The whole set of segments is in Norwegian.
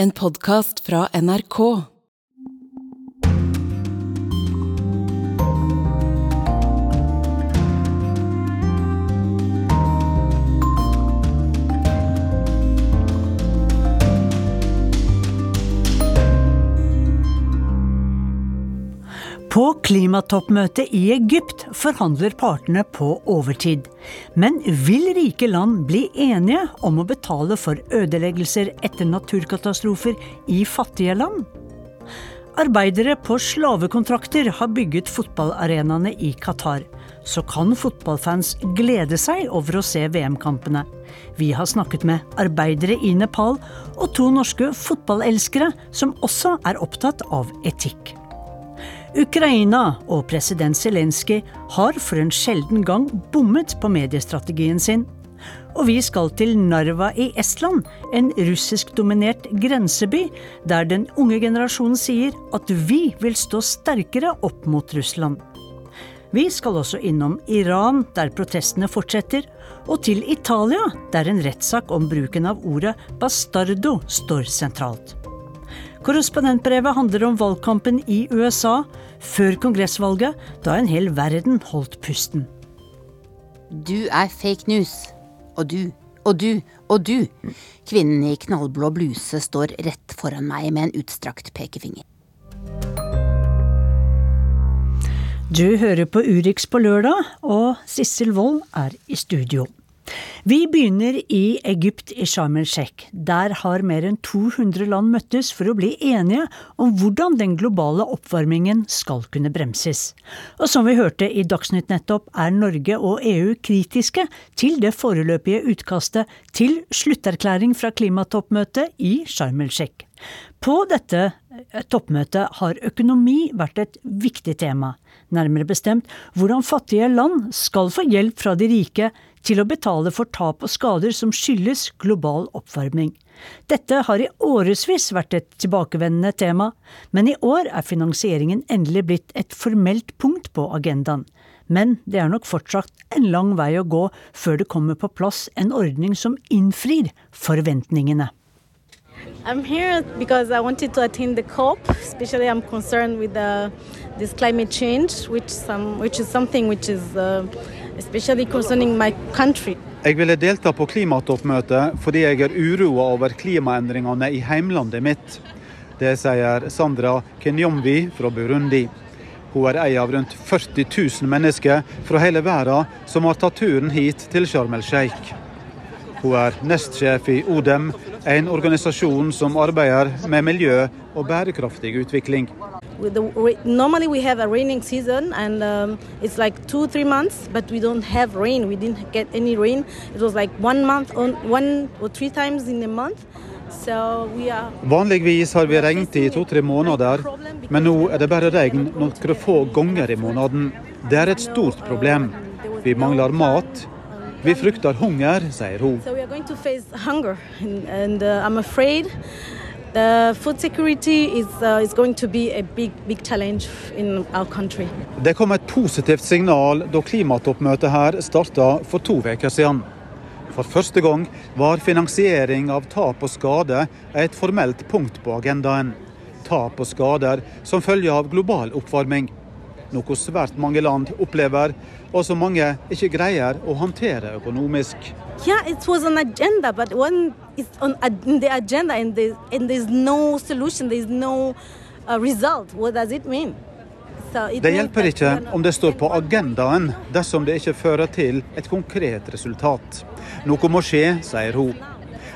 En podkast fra NRK. På klimatoppmøtet i Egypt forhandler partene på overtid. Men vil rike land bli enige om å betale for ødeleggelser etter naturkatastrofer i fattige land? Arbeidere på slavekontrakter har bygget fotballarenaene i Qatar. Så kan fotballfans glede seg over å se VM-kampene. Vi har snakket med arbeidere i Nepal og to norske fotballelskere som også er opptatt av etikk. Ukraina og president Zelenskyj har for en sjelden gang bommet på mediestrategien sin. Og vi skal til Narva i Estland, en russisk-dominert grenseby, der den unge generasjonen sier at vi vil stå sterkere opp mot Russland. Vi skal også innom Iran, der protestene fortsetter, og til Italia, der en rettssak om bruken av ordet bastardo står sentralt. Korrespondentbrevet handler om valgkampen i USA før kongressvalget, da en hel verden holdt pusten. Du er fake news. Og du, og du, og du. Kvinnen i knallblå bluse står rett foran meg med en utstrakt pekefinger. Du hører på Urix på lørdag, og Sissel Wold er i studio. Vi begynner i Egypt, i Sharm el-Sheikh. Der har mer enn 200 land møttes for å bli enige om hvordan den globale oppvarmingen skal kunne bremses. Og som vi hørte i Dagsnytt nettopp, er Norge og EU kritiske til det foreløpige utkastet til slutterklæring fra klimatoppmøtet i Sharm el-Sheikh. På dette eh, toppmøtet har økonomi vært et viktig tema. Nærmere bestemt hvordan fattige land skal få hjelp fra de rike til å betale for tap og skader som skyldes global oppvarming. Dette har i årevis vært et tilbakevendende tema, men i år er finansieringen endelig blitt et formelt punkt på agendaen. Men det er nok fortsatt en lang vei å gå før det kommer på plass en ordning som innfrir forventningene. I'm here because I wanted to attend the COP. Especially, I'm concerned with the, this climate change, which some, which is something which is uh, Jeg ville delta på klimatoppmøtet fordi jeg er uroa over klimaendringene i heimlandet mitt. Det sier Sandra Kenyomvi fra Burundi. Hun er en av rundt 40 000 mennesker fra hele verden som har tatt turen hit til Sharm el-Sheikh. Hun er nestsjef i ODEM, en organisasjon som arbeider med miljø og bærekraftig utvikling. Normally we have a raining season and um, it's like two three months but we don't have rain we didn't get any rain it was like one month on one or three times in a month so are Vanligvis har vi regnet i to-tre måneder, men nå er det bare regn noen få ganger i måneden. Det er et stort problem. Vi mangler mat. Vi frykter hunger, sier hun. So and, and is, uh, is big, big. Det kom et positivt signal da klimatoppmøtet her starta for to uker siden. For første gang var finansiering av tap og skade et formelt punkt på agendaen. Tap og skader som følge av global oppvarming. Noe svært mange land opplever, og som mange ikke greier å håndtere økonomisk. Yeah, it was an agenda, but when it's on the agenda and there's, and there's no solution, there's no result, what does it mean? Det hjelper ikke om det står på agendaen, dersom det ikke fører til et konkret resultat. Noe må skje, sier hun.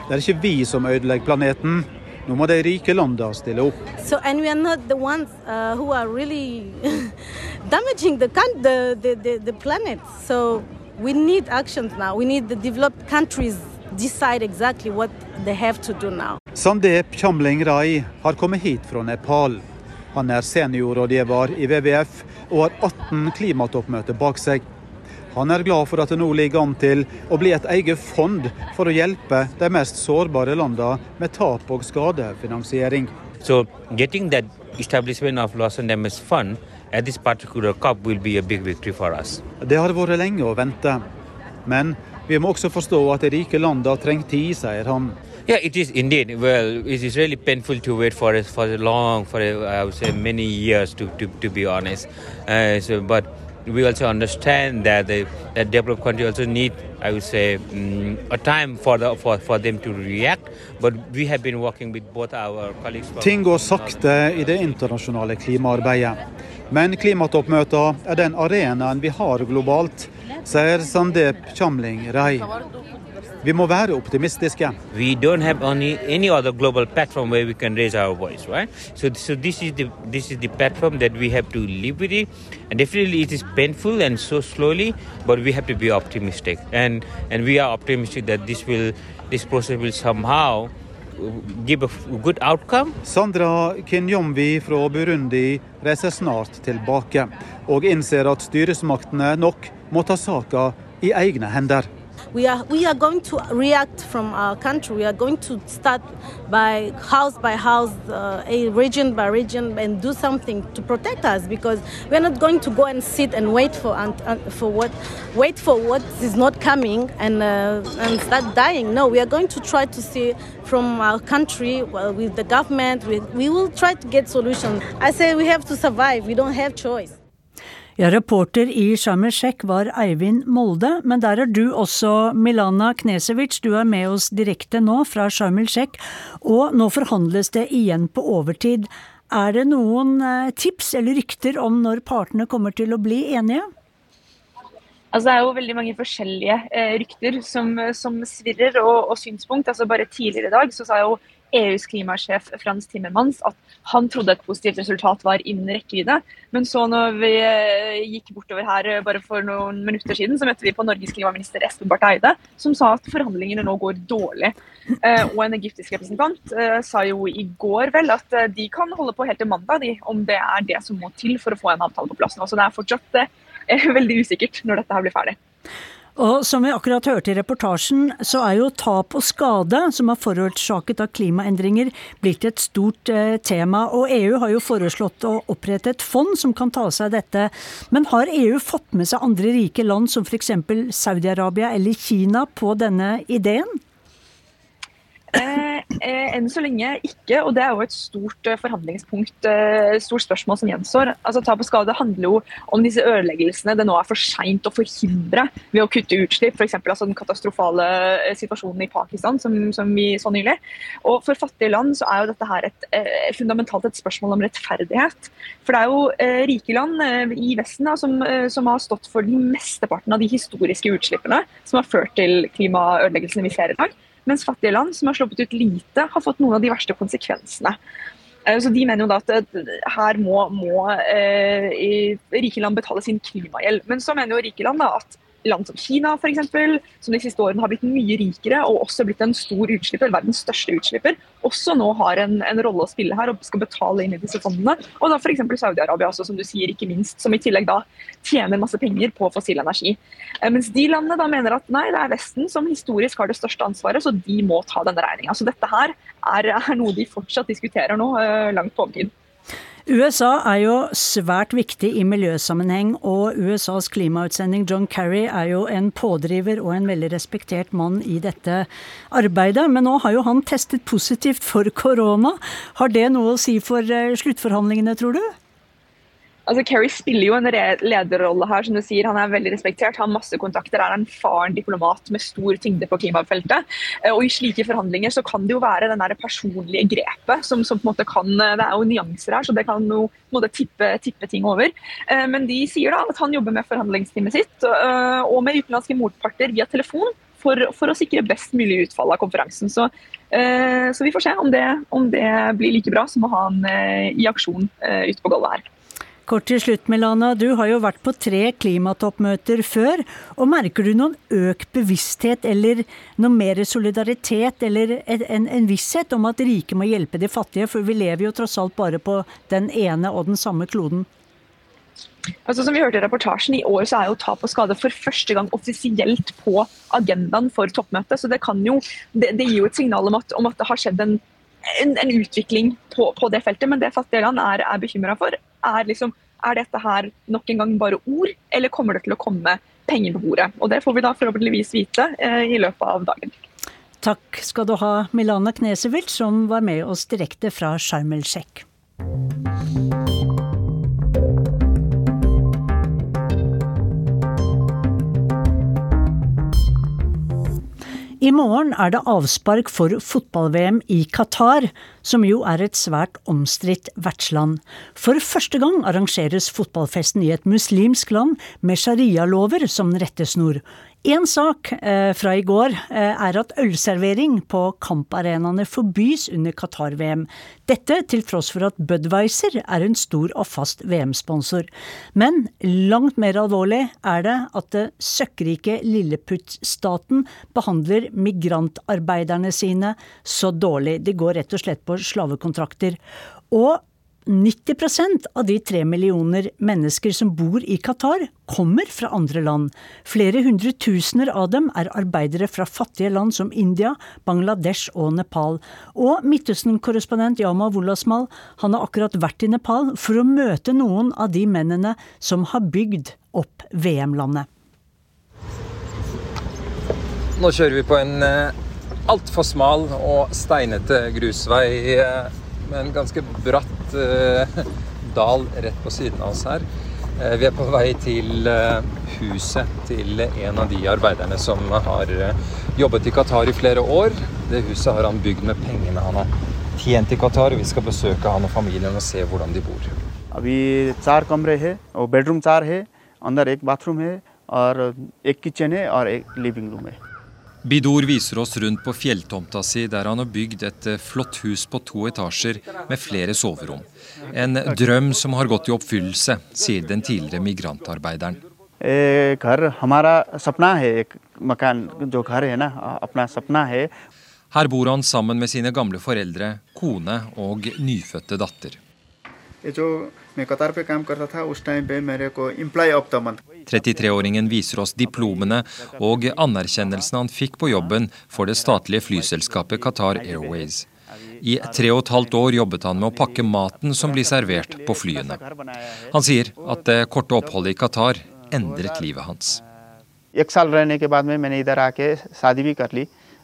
Det er ikke vi som ødelegger planeten. Nå må de rike landene stille opp. So, ones uh, really the, the, the, the planet. So We need actions now. We need the developed countries decide exactly what they have to do now. Sandeep Chamling Rai har kommet hit fra Nepal. Han er seniorrådgiver i WWF og har 18 klimatoppmøter bak seg. Han er glad for at det nå ligger an til å bli et eget fond for å hjelpe de mest sårbare landene med tap- og skadefinansiering. So getting that establishment of and damage fund at this particular COP will be a big victory for us. Det har vært lenge å vente. Men vi må også forstå at de rike landene trenger tid, sier han. Yeah, it is indeed. Well, it is really painful to wait for for long, for I would say many years, to to, to be honest. Uh, so, but we also understand that the that developed country also need, I would say, um, a time for the for, for them to react. But we have been working with both our colleagues. Ting går sakte i det internasjonale klimaarbeidet. Men klimatoppmøter er den arenaen vi har globalt, sier Sandeep Chamling Rai. Vi må være optimistiske. we don't have any any other global platform where we can raise our voice, right? So, so this is the this is the platform that we have to live with it, and definitely it is painful and so slowly, but we have to be optimistic, and and we are optimistic that this will this process will somehow give a good outcome Sandra Kinyomvi fra Burundi reiser snart tilbake, og innser at styresmaktene nok må ta saka i egne hender. We are, we are going to react from our country. We are going to start by house by house, uh, a region by region, and do something to protect us because we're not going to go and sit and wait for and, and for what wait for what is not coming and uh, and start dying. No, we are going to try to see from our country well, with the government. We, we will try to get solutions. I say we have to survive. We don't have choice. Ja, reporter i Sharm el-Sheikh var Eivind Molde, men der er du også, Milana Knesevic. Du er med oss direkte nå fra Sharm el-Sheikh, og nå forhandles det igjen på overtid. Er det noen eh, tips eller rykter om når partene kommer til å bli enige? Altså, det er jo veldig mange forskjellige eh, rykter som, som svirrer, og, og synspunkt. Altså, bare tidligere i dag så sa jo EUs klimasjef Frans Timmermans at han trodde et positivt resultat var innen rekkevidde. Men så når vi eh, gikk bortover her eh, bare for noen minutter siden, så møtte vi på Norges klimaminister Espen Barth Eide, som sa at forhandlingene nå går dårlig. Eh, og en egyptisk representant sa jo i går vel at de kan holde på helt til mandag, de, om det er det som må til for å få en avtale på plass nå. Så det er fortsatt veldig usikkert når dette her blir ferdig. Og som vi akkurat hørte i reportasjen, så er jo tap og skade som er forårsaket av klimaendringer blitt et stort eh, tema. Og EU har jo foreslått å opprette et fond som kan ta seg dette. Men har EU fått med seg andre rike land som f.eks. Saudi-Arabia eller Kina på denne ideen? Eh, eh, enn så lenge ikke, og det er jo et stort eh, forhandlingspunkt, stort spørsmål som gjenstår. Altså Tap og skade handler jo om disse ødeleggelsene det nå er for seint å forhindre ved å kutte utslipp. F.eks. Altså den katastrofale situasjonen i Pakistan som, som vi så nylig. Og For fattige land så er jo dette her et, fundamentalt et spørsmål om rettferdighet. For det er jo rike land i Vesten da, som, som har stått for den mesteparten av de historiske utslippene som har ført til klimaødeleggelsene vi ser i dag. Mens fattige land som har sluppet ut lite, har fått noen av de verste konsekvensene. Eh, Så De mener jo da at eh, her må, må eh, rike land betale sin klimagjeld. Men så mener jo rike land da at land som Kina for eksempel, som de siste årene har blitt mye rikere og også blitt en stor utslipper, verdens største utslipper, også nå har en, en rolle å spille her og skal betale inn i disse fondene. Og da f.eks. Saudi-Arabia også, som du sier, ikke minst, som i tillegg da tjener masse penger på fossil energi. Eh, Mens de landene da mener at nei, det er Vesten som historisk har det største ansvaret, så de må ta denne regninga. Så dette her er, er noe de fortsatt diskuterer nå, eh, langt på overtid. USA er jo svært viktig i miljøsammenheng, og USAs klimautsending John Kerry er jo en pådriver og en veldig respektert mann i dette arbeidet. Men nå har jo han testet positivt for korona. Har det noe å si for eh, sluttforhandlingene, tror du? Altså, Kerry spiller jo en lederrolle her, som du sier. Han er veldig respektert, har masse kontakter, er en faren diplomat med stor tyngde på klimafeltet. Eh, Og i slike forhandlinger så kan det jo være den det personlige grepet som, som på en måte kan Det er jo nyanser her, så det kan jo på en måte tippe, tippe ting over. Eh, Men de sier da at han jobber med forhandlingsteamet sitt eh, og med utenlandske motparter via telefon. For, for å sikre best mulig utfall av konferansen. Så, eh, så vi får se om det, om det blir like bra som å ha han eh, i aksjon eh, ute på gulvet her. Kort til slutt, Milana. Du har jo vært på tre klimatoppmøter før. og Merker du noen økt bevissthet eller noe mer solidaritet eller en, en visshet om at rike må hjelpe de fattige? For vi lever jo tross alt bare på den ene og den samme kloden. Altså, som vi hørte i reportasjen, I år så er jo tap og skade for første gang offisielt på agendaen for toppmøtet. så Det, jo, det, det gir jo et signal om at, om at det har skjedd en, en, en utvikling på, på, det feltet. Men det fattige land er, er bekymra for, er liksom er dette her nok en gang bare ord, eller kommer det til å komme penger på bordet? Og Det får vi da forhåpentligvis vite eh, i løpet av dagen. Takk skal du ha, Milana Knesevild, som var med oss direkte fra Sharm el-Sheikh. I morgen er det avspark for fotball-VM i Qatar, som jo er et svært omstridt vertsland. For første gang arrangeres fotballfesten i et muslimsk land med sharialover som rettesnor. En sak eh, fra i går eh, er at ølservering på kamparenaene forbys under Qatar-VM. Dette til tross for at Budwiser er en stor og fast VM-sponsor. Men langt mer alvorlig er det at det søkkrike Lilleputt-staten behandler migrantarbeiderne sine så dårlig. De går rett og slett på slavekontrakter. Og 90% av de tre millioner mennesker som bor i Qatar, kommer fra andre land. Flere hundre tusener av dem er arbeidere fra fattige land som India, Bangladesh og Nepal. Og Midtøsten-korrespondent Yama Wolasmal han har akkurat vært i Nepal for å møte noen av de mennene som har bygd opp VM-landet. Nå kjører vi på en eh, altfor smal og steinete grusvei eh, med en ganske bratt eh, dal rett på siden av oss her. Eh, vi er på vei til eh, huset til en av de arbeiderne som har jobbet i Qatar i flere år. Det huset har han bygd med pengene han har tjent i Qatar. Vi skal besøke han og familien og se hvordan de bor. अभी चार कमरे हैं और बेडरूम चार है अंदर एक बाथरूम है और एक किचन है और एक लिविंग रूम है Bidor viser oss rundt på fjelltomta si, der han har bygd et eh, flott hus på to etasjer med flere soverom. En drøm som har gått i oppfyllelse, sier den tidligere migrantarbeideren. Her bor han sammen med sine gamle foreldre, kone og nyfødte datter. 33-åringen viser oss diplomene og anerkjennelsen han fikk på jobben for det statlige flyselskapet Qatar Airways. I tre og et halvt år jobbet han med å pakke maten som blir servert på flyene. Han sier at det korte oppholdet i Qatar endret livet hans.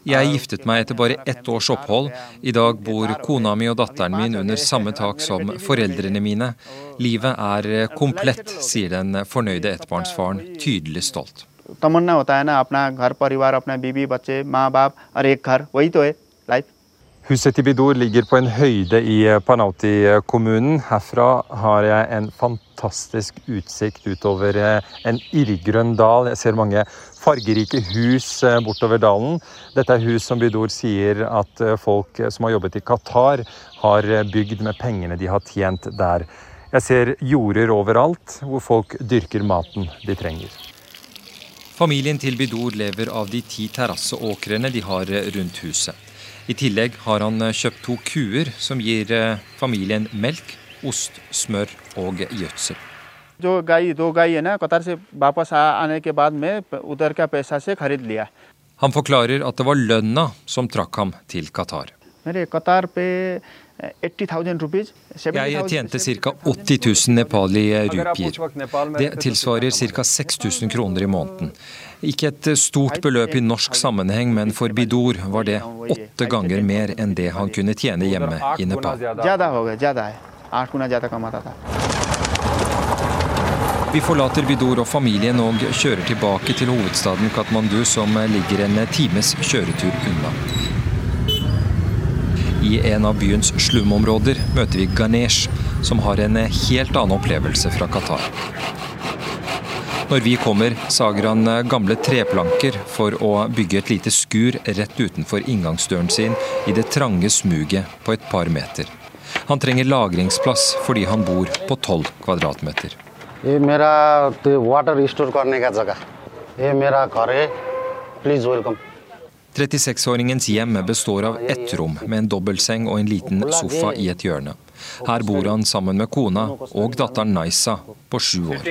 Jeg giftet meg etter bare ett års opphold. I dag bor kona mi og datteren min under samme tak som foreldrene mine. Livet er komplett, sier den fornøyde ettbarnsfaren, tydelig stolt. Huset til Bidor ligger på en høyde i Panauti-kommunen. Herfra har jeg en fantastisk utsikt utover en irrgrønn dal. Jeg ser mange fargerike hus bortover dalen. Dette er hus som Bydor sier at folk som har jobbet i Qatar, har bygd med pengene de har tjent der. Jeg ser jorder overalt hvor folk dyrker maten de trenger. Familien til Bidor lever av de ti terrasseåkrene de har rundt huset. I tillegg har han eh, kjøpt to kuer som gir eh, familien melk, ost, smør og gjødsel. Han forklarer at det var lønna som trakk ham til Qatar. Jeg tjente ca. 80 000 nepali rupier. Det tilsvarer ca. 6000 kroner i måneden. Ikke et stort beløp i norsk sammenheng, men for Bidor var det åtte ganger mer enn det han kunne tjene hjemme i Nepal. Vi forlater Bidor og familien og kjører tilbake til hovedstaden Katmandu, som ligger en times kjøretur unna. I en av byens slumområder møter vi Ganesh, som har en helt annen opplevelse fra Qatar. Når vi kommer, sager han gamle treplanker for å bygge et lite skur rett utenfor inngangsdøren sin i det trange smuget på et par meter. Han trenger lagringsplass fordi han bor på 12 kvadratmeter. Please welcome 36-åringens hjem består av ett rom med en dobbeltseng og en liten sofa i et hjørne. Her bor han sammen med kona og datteren Naisa på sju år.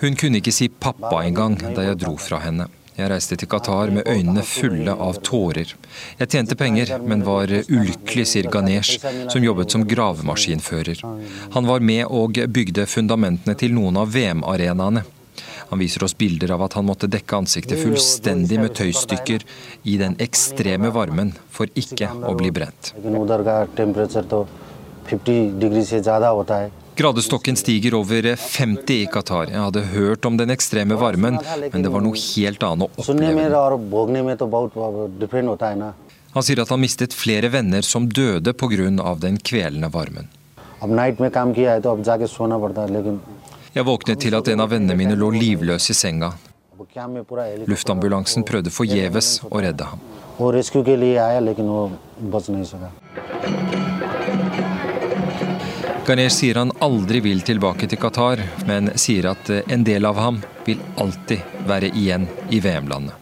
Hun kunne ikke si pappa engang da jeg dro fra henne. Jeg reiste til Qatar med øynene fulle av tårer. Jeg tjente penger, men var ulykkelig, sier Ganesh, som jobbet som gravemaskinfører. Han var med og bygde fundamentene til noen av VM-arenaene. Han viser oss bilder av at han måtte dekke ansiktet fullstendig med tøystykker i den ekstreme varmen for ikke å bli brent. Gradestokken stiger over 50 i Qatar. Jeg hadde hørt om den ekstreme varmen, men det var noe helt annet å oppleve. Han sier at han mistet flere venner som døde pga. den kvelende varmen. Jeg våknet til at en av vennene mine lå livløs i senga. Luftambulansen prøvde forgjeves å redde ham. Ganesh sier han aldri vil tilbake til Qatar, men sier at en del av ham vil alltid være igjen i VM-landet.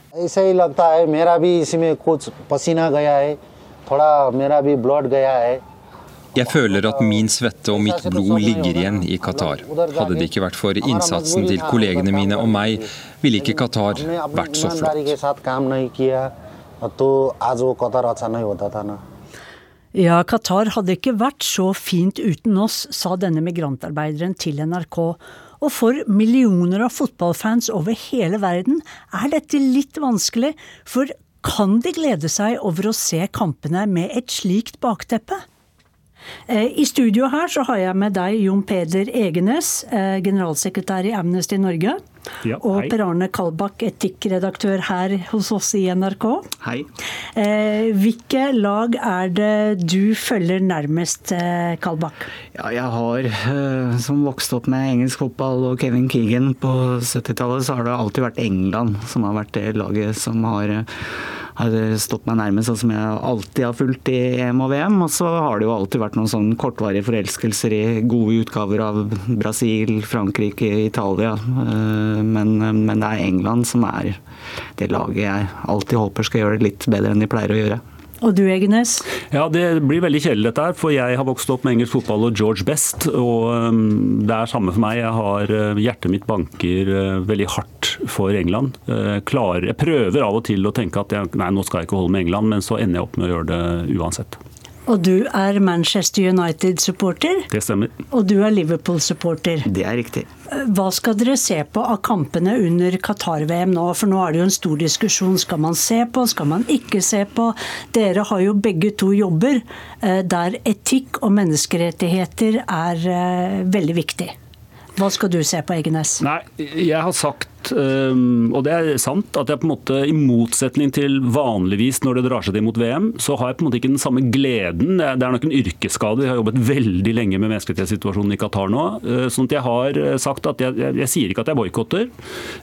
Jeg føler at min svette og mitt blod ligger igjen i Qatar. Hadde det ikke vært for innsatsen til kollegene mine og meg, ville ikke Qatar vært så flott. Ja, Qatar hadde ikke vært så fint uten oss, sa denne migrantarbeideren til NRK. Og for millioner av fotballfans over hele verden er dette litt vanskelig, for kan de glede seg over å se kampene med et slikt bakteppe? Eh, I studio her så har jeg med deg Jon Peder Egenes, eh, generalsekretær i Amnesty Norge. Ja, og Per Arne Kalbakk, etikkredaktør her hos oss i NRK. Hei. Eh, hvilke lag er det du følger nærmest, eh, Kalbakk? Ja, jeg har, eh, som vokste opp med engelsk fotball og Kevin Keegan på 70-tallet, så har det alltid vært England som har vært det laget som har har stått meg nærmest, og som jeg alltid har fulgt i EM og VM. Og så har det jo alltid vært noen sånn kortvarige forelskelser i gode utgaver av Brasil, Frankrike, Italia. Eh, Men, men det er England som er det laget jeg alltid håper skal gjøre det litt bedre enn de pleier å gjøre. Og du, Egenes? Ja, Det blir veldig kjedelig dette her, for jeg har vokst opp med engelsk fotball og George Best. og um, Det er samme for meg. Jeg har, uh, Hjertet mitt banker uh, veldig hardt for England. Uh, jeg prøver av og til å tenke at jeg, nei, nå skal jeg ikke holde med England, men så ender jeg opp med å gjøre det uansett. Og du er Manchester United-supporter? Det stemmer. Og du er Liverpool-supporter? Det er riktig. Hva skal dere se på av kampene under Qatar-VM nå? For nå er det jo en stor diskusjon. Skal man se på, skal man ikke se på? Dere har jo begge to jobber eh, der etikk og menneskerettigheter er eh, veldig viktig. Hva skal du se på, Egenes? Nei, jeg har sagt, um, og det er sant, at jeg på en måte, i motsetning til vanligvis når det drar seg til mot VM, så har jeg på en måte ikke den samme gleden. Det er nok en yrkesskade. Jeg har jobbet veldig lenge med menneskerettighetssituasjonen i Qatar nå. uh, sånn at jeg har sagt at jeg, jeg, jeg sier ikke at jeg boikotter.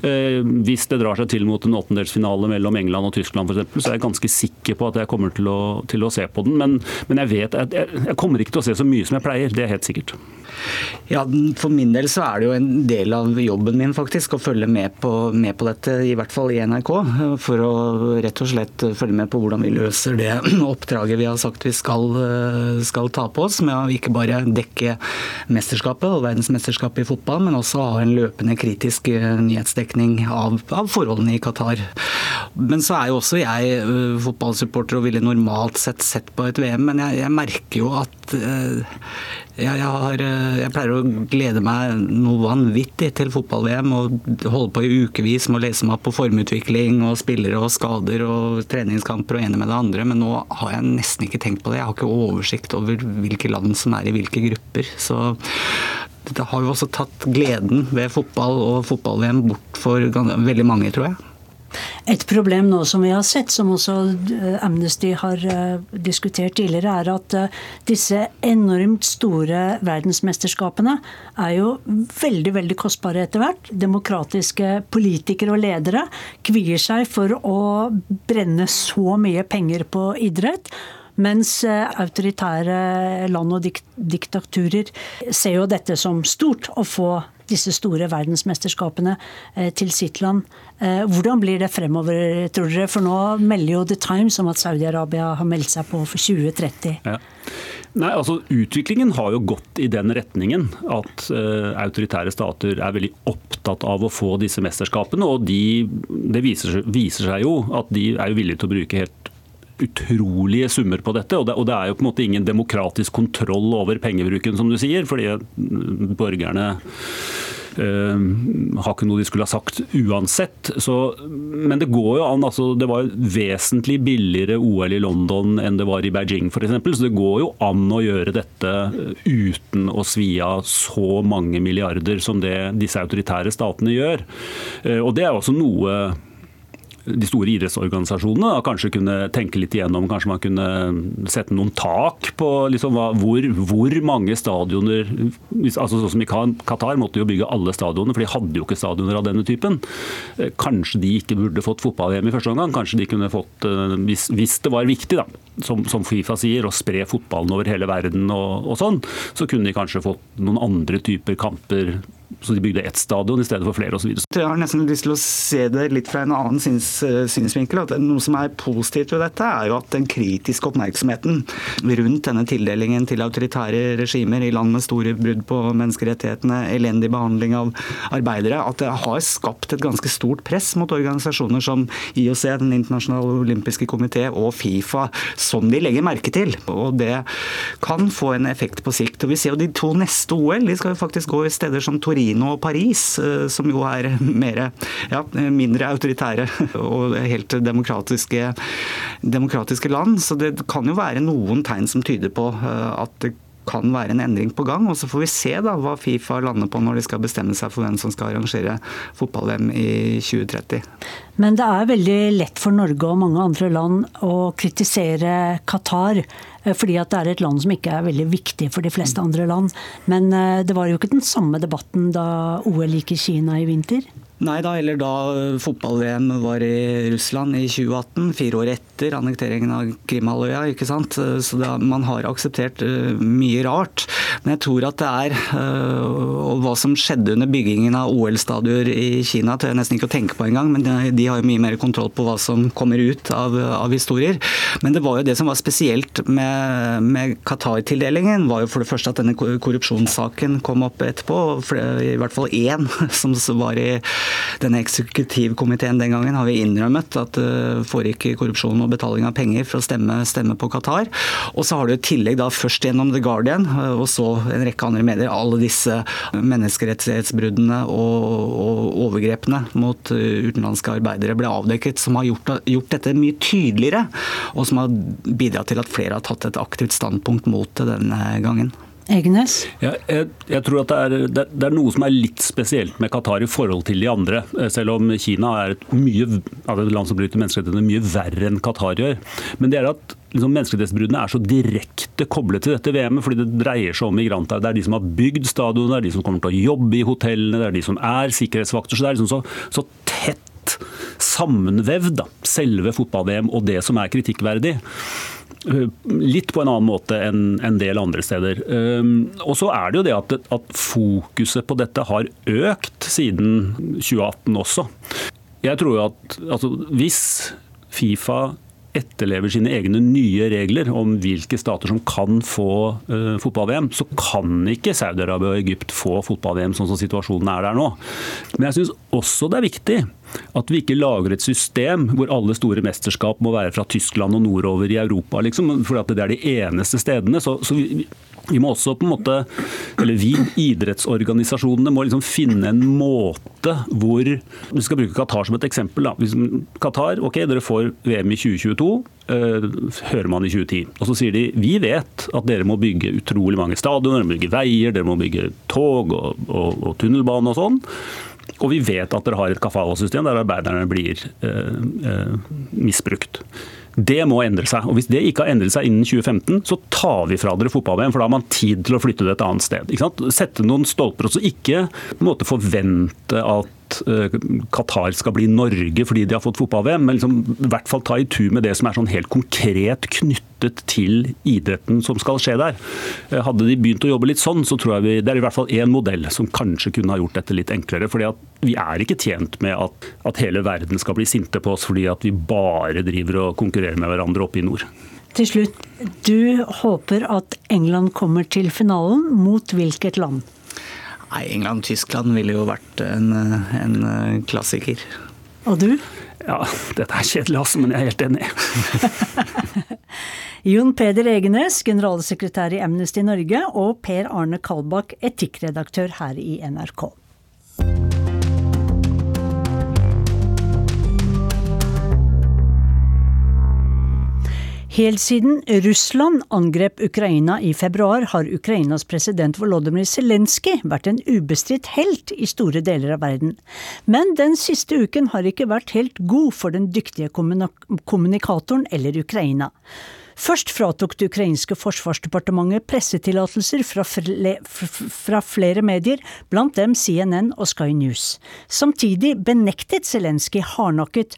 Uh, hvis det drar seg til mot en åttendelsfinale mellom England og Tyskland f.eks., så er jeg ganske sikker på at jeg kommer til å, til å se på den. Men, men jeg vet at jeg, jeg kommer ikke til å se så mye som jeg pleier. Det er helt sikkert. Ja, For min del så er det jo en del av jobben min faktisk å følge med på, med på, dette, i hvert fall i NRK. For å rett og slett følge med på hvordan vi løser det oppdraget vi har sagt vi skal, skal ta på oss. Med å ikke bare dekke mesterskapet og verdensmesterskapet i fotball, men også ha en løpende kritisk nyhetsdekning av, av forholdene i Qatar. Men så er jo også jeg fotballsupporter og ville normalt sett sett på et VM, men jeg, jeg merker jo at jeg, jeg, har, jeg, pleier å glede meg noe vanvittig til fotball-VM og holde på i ukevis med å lese meg opp på formutvikling og spillere og skader og treningskamper og ene med det andre, men nå har jeg nesten ikke tenkt på det. Jeg har ikke oversikt over hvilke land som er i hvilke grupper. Så dette har jo også tatt gleden ved fotball og fotball-VM bort for veldig mange, tror jeg. Et problem nå som vi har sett, som også Amnesty har diskutert tidligere, er at disse enormt store verdensmesterskapene er jo veldig veldig kostbare etter hvert. Demokratiske politikere og ledere kvier seg for å brenne så mye penger på idrett. Mens autoritære land og diktaturer ser jo dette som stort å få disse store verdensmesterskapene til sitt land. Hvordan blir det fremover, tror dere? For nå melder jo The Times om at Saudi-Arabia har meldt seg på for 2030. Ja. Nei, altså Utviklingen har jo gått i den retningen at uh, autoritære stater er veldig opptatt av å få disse mesterskapene. og de, Det viser, viser, seg jo at de er jo villige til å bruke helt utrolige summer på dette. Og det, og det, er jo på en måte ingen demokratisk kontroll over pengebruken, som du sier. fordi borgerne Uh, har ikke noe de skulle ha sagt uansett. Så, men det går jo an. altså Det var vesentlig billigere OL i London enn det var i Beijing f.eks. Så det går jo an å gjøre dette uten å svi av så mange milliarder som det disse autoritære statene gjør. Uh, og det er også noe de store idrettsorganisasjonene kanskje kunne tenke litt igjennom. Kanskje man kunne sette noen tak på liksom, hvor, hvor, mange stadioner altså Sånn som i Qatar måtte jo bygge alle stadioner, for de hadde jo ikke stadioner av denne typen. Eh, kanskje de ikke burde fått fotball-VM i første omgang. Kanskje de kunne fått, eh, hvis, hvis det var viktig, da, som, som, Fifa sier, å spre fotballen over hele verden og, og sånn, så kunne de kanskje fått noen andre typer kamper så de bygde ett stadion i stedet for flere osv. Jeg har nesten lyst til å se det litt fra en annen syns, synsvinkel. at Noe som er positivt ved dette, er jo at den kritiske oppmerksomheten rundt denne tildelingen til autoritære regimer i land med store brudd på menneskerettighetene, elendig behandling av arbeidere, at det har skapt et ganske stort press mot organisasjoner som IOC, Den internasjonale olympiske komité og Fifa, som de legger merke til. Og det kan få en effekt på sikt. Og Vi ser jo de to neste OL de skal jo faktisk gå i steder som Torino Torino og Paris, eh, som jo er mer, ja, mindre autoritære og helt demokratiske, demokratiske land. Så det kan jo være noen tegn som tyder på eh, at det kan være en endring på gang. og Så får vi se da hva Fifa lander på når de skal bestemme seg for hvem som skal arrangere fotball-VM i 2030. Men det er veldig lett for Norge og mange andre land å kritisere Qatar. Eh, fordi at det er et land som ikke er veldig viktig for de fleste andre land. Men eh, det var jo ikke den samme debatten da OL gikk i Kina i vinter? Nei da, eller da fotball-VM var i Russland i 2018, fire år etter annekteringen av Krimhalvøya. ikke sant? Så det, man har akseptert uh, mye rart. Men jeg tror at det er Og hva som skjedde under byggingen av OL-stadioner i Kina, tør jeg nesten ikke å tenke på engang, men de, har jo mye mer kontroll på hva som kommer ut av, av historier. Men det var jo det som var spesielt med, med Qatar-tildelingen, var jo for det første at denne korrupsjonssaken kom opp etterpå. I hvert fall én som var i denne eksekutivkomiteen den gangen har vi innrømmet at det uh, foregikk korrupsjon og betaling av penger for å stemme, stemme på Qatar. Og så har du i tillegg da først gjennom The Guardian uh, og så en rekke andre medier alle disse menneskerettighetsbruddene og, og overgrepene mot uh, utenlandske arbeidere ble avdekket, som har gjort, gjort, dette mye tydeligere, og som har bidratt til at flere har tatt et aktivt standpunkt mot det denne gangen. Egenes? Ja, jeg, jeg, tror at det er, det, det er, noe som er litt spesielt med Qatar i forhold til de andre. Eh, selv om Kina er et, mye, altså et land som bryter menneskerettighetene mye verre enn Qatar gjør. Men det er at liksom, menneskerettighetsbruddene er så direkte koblet til dette VM-et, fordi det dreier seg om migranter. Det er de som har bygd stadionet, det er de som kommer til å jobbe i hotellene, det er de som er sikkerhetsvakter. Så det er liksom så, så tett sammenvevd, da, selve fotball-VM og det som er kritikkverdig. Eh, litt på en annen måte enn en del andre steder. Eh, og så er det jo det at, at fokuset på dette har økt siden 2018 også. Jeg tror jo at altså, hvis Fifa etterlever sine egne nye regler om hvilke stater som kan få uh, fotball-VM, så kan ikke Saudi-Arabia og Egypt få fotball-VM sånn som situasjonen er der nå. Men jeg syns også det er viktig at vi ikke lager et system hvor alle store mesterskap må være fra Tyskland og nordover i Europa, liksom, for det er de eneste stedene. Så, så vi, vi må også på en måte, eller vi idrettsorganisasjonene må liksom finne en måte hvor Vi skal bruke Qatar som et eksempel. Da. Qatar, ok, dere får VM i 2022. øh, hører man i 2010. Og så sier de vi vet at dere må bygge utrolig mange stadioner, dere må bygge veier, dere må bygge tog og, og, og tunnelbane og sånn. Og vi vet at dere har et kafala-system der arbeiderne blir eh, uh, misbrukt. Det må endre seg. og Hvis det ikke har endret seg innen 2015, så tar vi fra dere fotball-VM, for da har man tid til å flytte det et annet sted. Sette noen stolper, og så ikke på en måte forvente at at uh, Qatar skal bli Norge fordi de har fått fotball-VM, men liksom, i hvert fall ta i tur med det som er sånn helt konkret knyttet til idretten som skal skje der. Uh, hadde de begynt å jobbe litt sånn, så tror jeg vi, det er i hvert fall én modell som kanskje kunne ha gjort dette litt enklere. fordi at vi er ikke tjent med at, at hele verden skal bli sinte på oss fordi at vi bare driver og konkurrerer med hverandre oppe i nord. Til slutt, du håper at England kommer til finalen. Mot hvilket land? Nei, England-Tyskland ville jo vært en, en, klassiker. Og du? Ja, dette er kjedelig, altså, men jeg er helt enig. Jon Peder Egenes, generalsekretær i Amnesty Norge, og Per Arne Kalbakk, etikkredaktør her i NRK. Helt siden Russland angrep Ukraina i februar, har Ukrainas president Volodymyr Zelenskyj vært en ubestridt helt i store deler av verden. Men den siste uken har ikke vært helt god for den dyktige kommunikatoren eller Ukraina. Først fratok det ukrainske forsvarsdepartementet pressetillatelser fra, fra, flere medier, blant dem CNN og Sky News. Samtidig benektet Zelenskyj hardnakket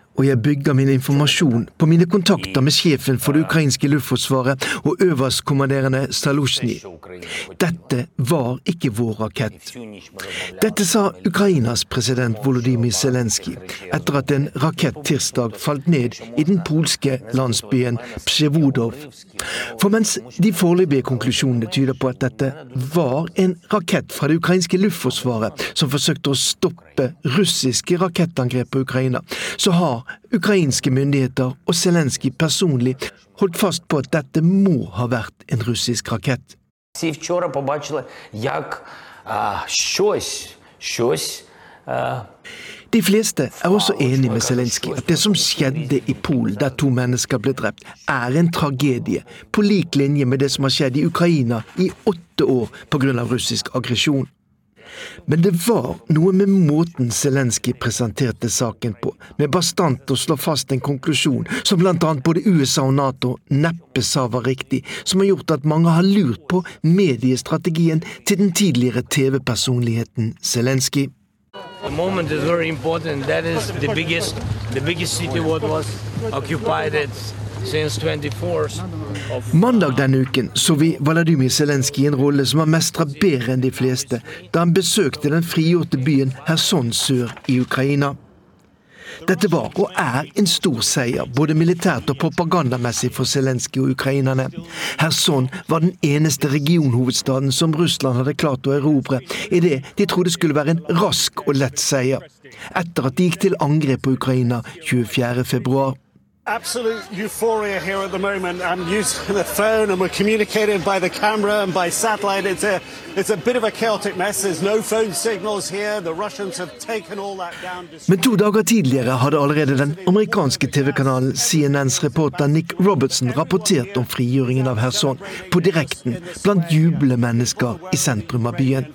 og jeg bygger min informasjon på mine kontakter med sjefen for det ukrainske luftforsvaret og øverstkommanderende Salusjny. Dette var ikke vår rakett. Dette sa Ukrainas president Volodymyr Zelenskyj etter at en rakett tirsdag falt ned i den polske landsbyen Psjevodov. For mens de foreløpige konklusjonene tyder på at dette var en rakett fra det ukrainske luftforsvaret som forsøkte å stoppe russiske rakettangrep på Ukraina, så har ukrainske myndigheter og Zelenskyj personlig holdt fast på at dette må ha vært en russisk rakett. De fleste er også enig med Zelenskyj at det som skjedde i Polen, der to mennesker ble drept, er en tragedie, på lik linje med det som har skjedd i Ukraina i åtte år pga. russisk aggresjon. Men det var noe med måten Zelenskyj presenterte saken på, med bastant å slå fast en konklusjon som blant annet både USA og Nato neppe sa var riktig, som har gjort at mange har lurt på mediestrategien til den tidligere TV-personligheten Zelenskyj. The moment is very important. That is the biggest, the biggest city what was occupied. It's Mandag denne uken så vi Vladimir Zelenskyj i en rolle som har mestra bedre enn de fleste, da han besøkte den frigjorte byen Kherson sør i Ukraina. Dette var og er en stor seier, både militært og propagandamessig for Zelenskyj og ukrainerne. Kherson var den eneste regionhovedstaden som Russland hadde klart å erobre, i det de trodde skulle være en rask og lett seier. Etter at de gikk til angrep på Ukraina 24.2 absolute euphoria here at the moment. I'm using the phone and we're communicating by the camera and by satellite. It's a, it's a bit of a chaotic mess. There's no phone signals here. The Russians have taken all that down. Men to dager tidligere hadde allerede den amerikanske TV-kanalen CNNs reporter Nick Robertson rapportert om frigjøringen av Kherson på direkten blant jublende i sentrum av byen.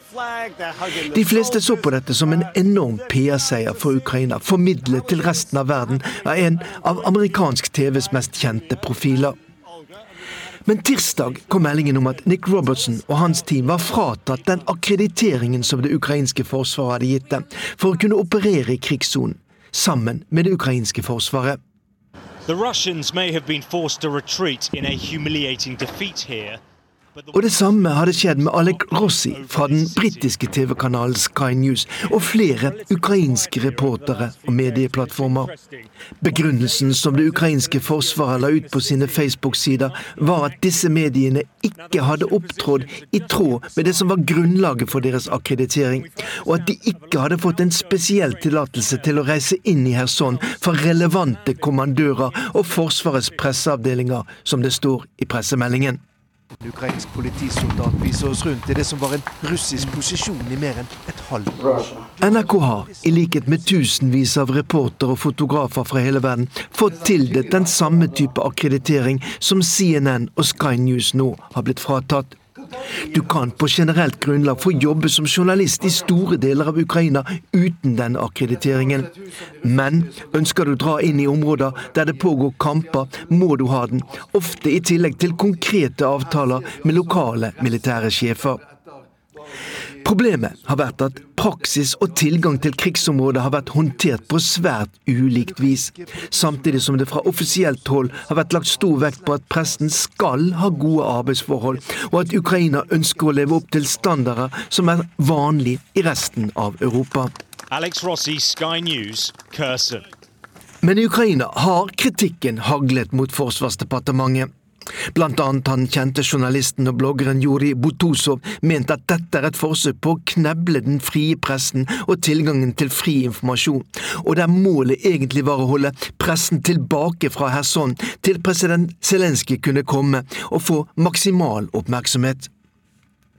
De fleste så på dette som en enorm PR-seier for Ukraina, formidlet til resten av verden av en av amerikansk TVs mest kjente profiler. Men tirsdag kom meldingen om at Nick Robertson og hans team var fratatt den akkrediteringen som det ukrainske forsvaret hadde gitt dem, for å kunne operere i krigssonen, sammen med det ukrainske forsvaret. The Russians may have been forced to retreat in a humiliating defeat here. Og det samme hadde skjedd med Alek Rossi fra den britiske TV-kanalen Sky News og flere ukrainske reportere og medieplattformer. Begrunnelsen som det ukrainske forsvaret la ut på sine Facebook-sider, var at disse mediene ikke hadde opptrådt i tråd med det som var grunnlaget for deres akkreditering, og at de ikke hadde fått en spesiell tillatelse til å reise inn i Kherson fra relevante kommandører og Forsvarets presseavdelinger, som det står i pressemeldingen. En ukrainsk politisoldat viser oss rundt i det som var en russisk posisjon i mer enn et halvt år. NRK har, i likhet med tusenvis av reportere og fotografer fra hele verden, fått tildelt den samme type akkreditering som CNN og Sky News nå har blitt fratatt. Du kan på generelt grunnlag få jobbe som journalist i store deler av Ukraina uten den akkrediteringen. Men ønsker du dra inn i områder der det pågår kamper, må du ha den, ofte i tillegg til konkrete avtaler med lokale militære sjefer. Problemet har vært at praksis og tilgang til krigsområdet har vært håndtert på svært ulikt vis, samtidig som det fra offisielt hold har vært lagt stor vekt på at presten skal ha gode arbeidsforhold, og at Ukraina ønsker å leve opp til standarder som er vanlig i resten av Europa. Alex Rossi, Sky News, Kursen. Men i Ukraina har kritikken haglet mot Forsvarsdepartementet. Blant annet han kjente journalisten og bloggeren Juri Butosov mente at dette er et forsøk på å kneble den frie pressen og tilgangen til fri informasjon, og der målet egentlig var å holde pressen tilbake fra Kherson til president Zelenskyj kunne komme og få maksimal oppmerksomhet.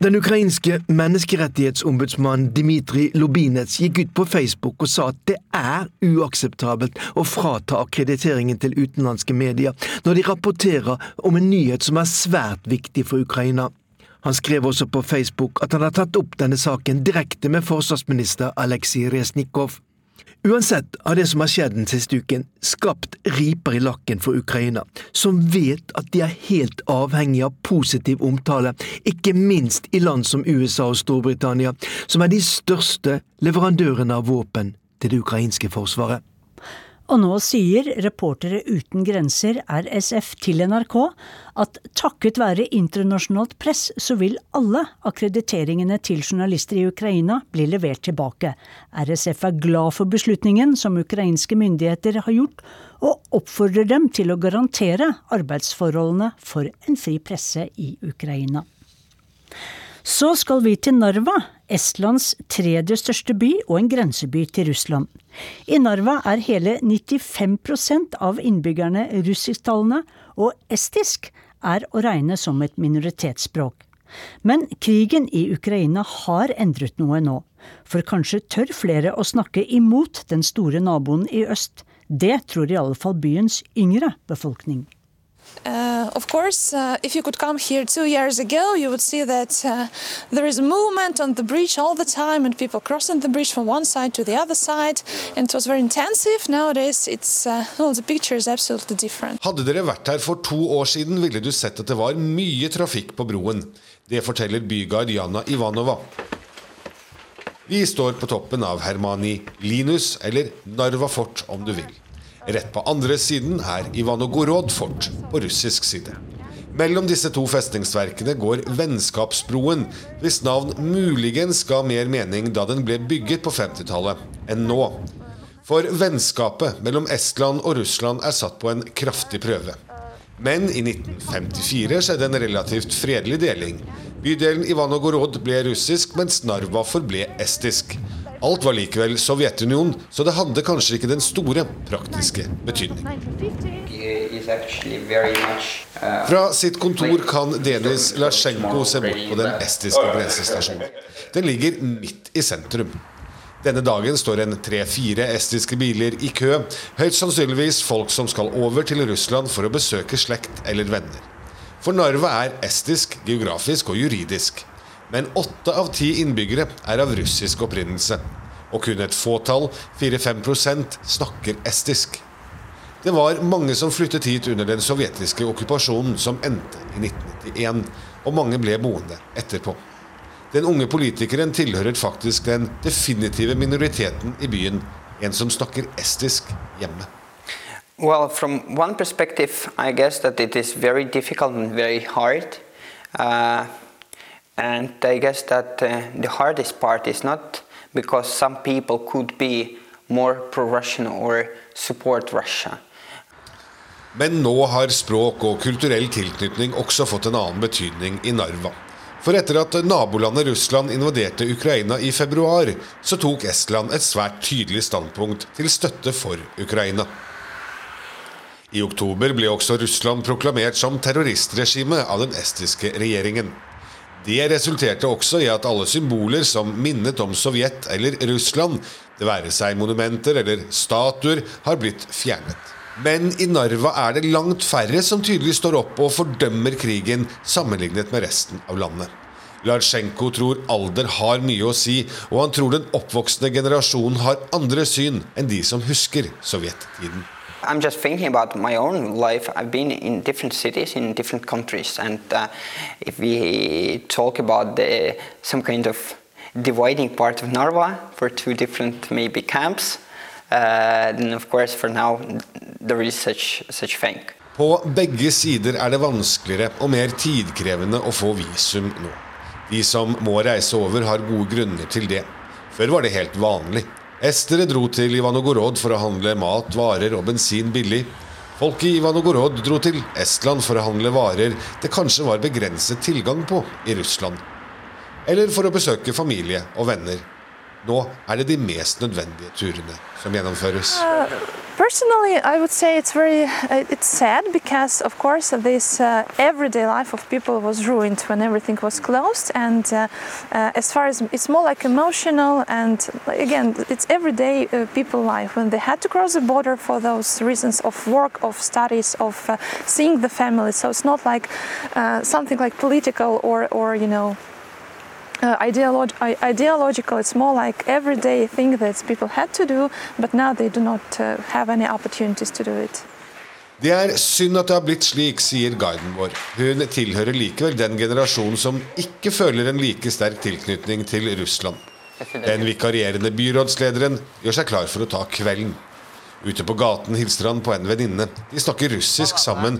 Den ukrainske menneskerettighetsombudsmannen Dmitrij Lubinets gikk ut på Facebook og sa at det er uakseptabelt å frata akkrediteringen til utenlandske medier når de rapporterer om en nyhet som er svært viktig for Ukraina. Han skrev også på Facebook at han har tatt opp denne saken direkte med forsvarsminister Aleksij Resnikov. Uansett har det som har skjedd den siste uken, skapt riper i lakken for Ukraina, som vet at de er helt avhengig av positiv omtale, ikke minst i land som USA og Storbritannia, som er de største leverandørene av våpen til det ukrainske forsvaret. Og nå sier Reportere uten grenser, RSF, til NRK at takket være internasjonalt press, så vil alle akkrediteringene til journalister i Ukraina bli levert tilbake. RSF er glad for beslutningen som ukrainske myndigheter har gjort, og oppfordrer dem til å garantere arbeidsforholdene for en fri presse i Ukraina. Så skal vi til Narva, Estlands tredje største by og en grenseby til Russland. I Narva er hele 95% av innbyggerne russisktalende, og estisk er å regne som et minoritetsspråk. Men krigen i Ukraina har endret noe nå, for kanskje tør flere å snakke imot den store naboen i øst. Det tror i alle fall byens yngre befolkning. Uh, of course, uh, if you could come here two years ago, you would see that uh, there is movement on the bridge all the time, and people crossing the bridge from one side to the other side, and it was very intensive. Nowadays, it's uh, well, the picture is absolutely different. Hadde dere vært her for to år siden, ville du sett at det var mye trafikk på broen. Det forteller byguide Jana Ivanova. Vi står på toppen av Hermani Linus, eller Narva fort om du vil. Rett på andre siden er Ivanogorod fort på russisk side. Mellom disse to festningsverkene går Vennskapsbroen, hvis navn muligens ga mer mening da den ble bygget på 50-tallet, enn nå. For vennskapet mellom Estland og Russland er satt på en kraftig prøve. Men i 1954 skjedde en relativt fredelig deling. Bydelen Ivanogorod ble russisk, mens Narva forble estisk. Alt var likevel Sovjetunionen, så det hadde kanskje ikke den store praktiske betydning. Fra sitt kontor kan Denis Lasjenko se bort på den estiske grensestasjonen. Den ligger midt i sentrum. Denne dagen står en tre-fire estiske biler i kø, høyt sannsynligvis folk som skal over til Russland for å besøke slekt eller venner. For Narva er estisk geografisk og juridisk. Men åtte av ti innbyggere er av russisk opprinnelse. Og kun et fåtall, 4-5% snakker estisk. Det var mange som flyttet hit under den sovjetiske okkupasjonen som endte i 1991, og mange ble boende etterpå. Den unge politikeren tilhører faktisk den definitive minoriteten i byen, en som snakker estisk hjemme. Well, from one perspective, I guess that it is very difficult and very hard. Uh, and I guess that uh, the hardest part is not because some people could be more pro-Russian or support Russia. Men nå har språk og kulturell tilknytning også fått en annen betydning i Narva. For etter at nabolandet Russland invaderte Ukraina i februar, så tok Estland et svært tydelig standpunkt til støtte for Ukraina. I oktober ble også Russland proklamert som terroristregime av den estiske regjeringen. Det resulterte også i at alle symboler som minnet om Sovjet eller Russland, det være seg monumenter eller statuer, har blitt fjernet. Men i Narva er det langt færre som tydelig står opp og fordømmer krigen sammenlignet med resten av landet. Larsjenko tror alder har mye å si, og han tror den oppvoksende generasjonen har andre syn enn de som husker sovjettiden. I'm just thinking about my own life. I've been in different cities in different countries, and uh, if we talk about the, some kind of dividing part of Narva for two different maybe camps, uh, then of course for now there is such such thing. På begge sider er det vanskeligere og mer tidkrevende å få visum nå. De som må reise over, har gode grunner til det. Før var det helt vanlig. Estere dro til Ivanogorod for å handle mat, varer og bensin billig. Folk i Ivanogorod dro til Estland for å handle varer det kanskje var begrenset tilgang på i Russland. Eller for å besøke familie og venner. Nå er det de mest nødvendige turene som gjennomføres. Uh, personally, I would say it's very uh, it's sad because, of course, this uh, everyday life of people was ruined when everything was closed. And uh, uh, as far as it's more like emotional, and again, it's everyday people life when they had to cross the border for those reasons of work, of studies, of seeing the family. So it's not like something like political or or you know uh, ideolog ideological. It's more like everyday thing that people had to do, but now they do not uh, have any opportunities to do it. Det er synd at det har blitt slik, sier guiden vår. Hun tilhører likevel den generasjonen som ikke føler en like sterk tilknytning til Russland. Den vikarierende byrådslederen gjør seg klar for å ta kvelden. Ute på gaten hilser han på en venninne. De snakker russisk sammen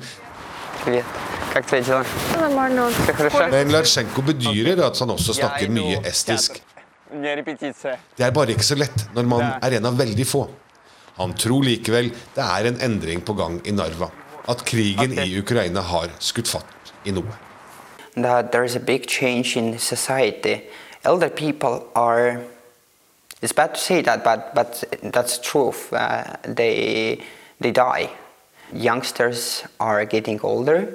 Привет. Как твои дела? Нормально. Все хорошо? Men Larsjenko bedyrer at han også snakker mye estisk. Det er bare ikke så lett når man er en av veldig få. Han tror likevel det er en endring på gang i Narva. At krigen i Ukraina har skutt fatt i noe. That there is a big change in society. Elder people are It's bad to say that, but but that's truth. Uh, they they die. youngsters are getting older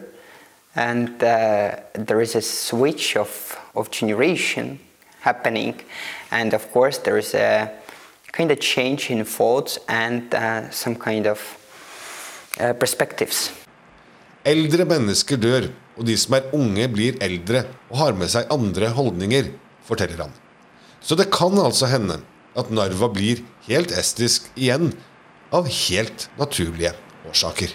and uh, there is a switch of, of generation happening and of course there is a kind of change in thoughts and uh, some kind of uh, perspectives. Eldre mennesker dør, og de som er unge, blir eldre og har med seg andre holdninger, forteller han. Så det kan altså hende at Narva blir helt estisk igjen, av helt naturlige årsaker.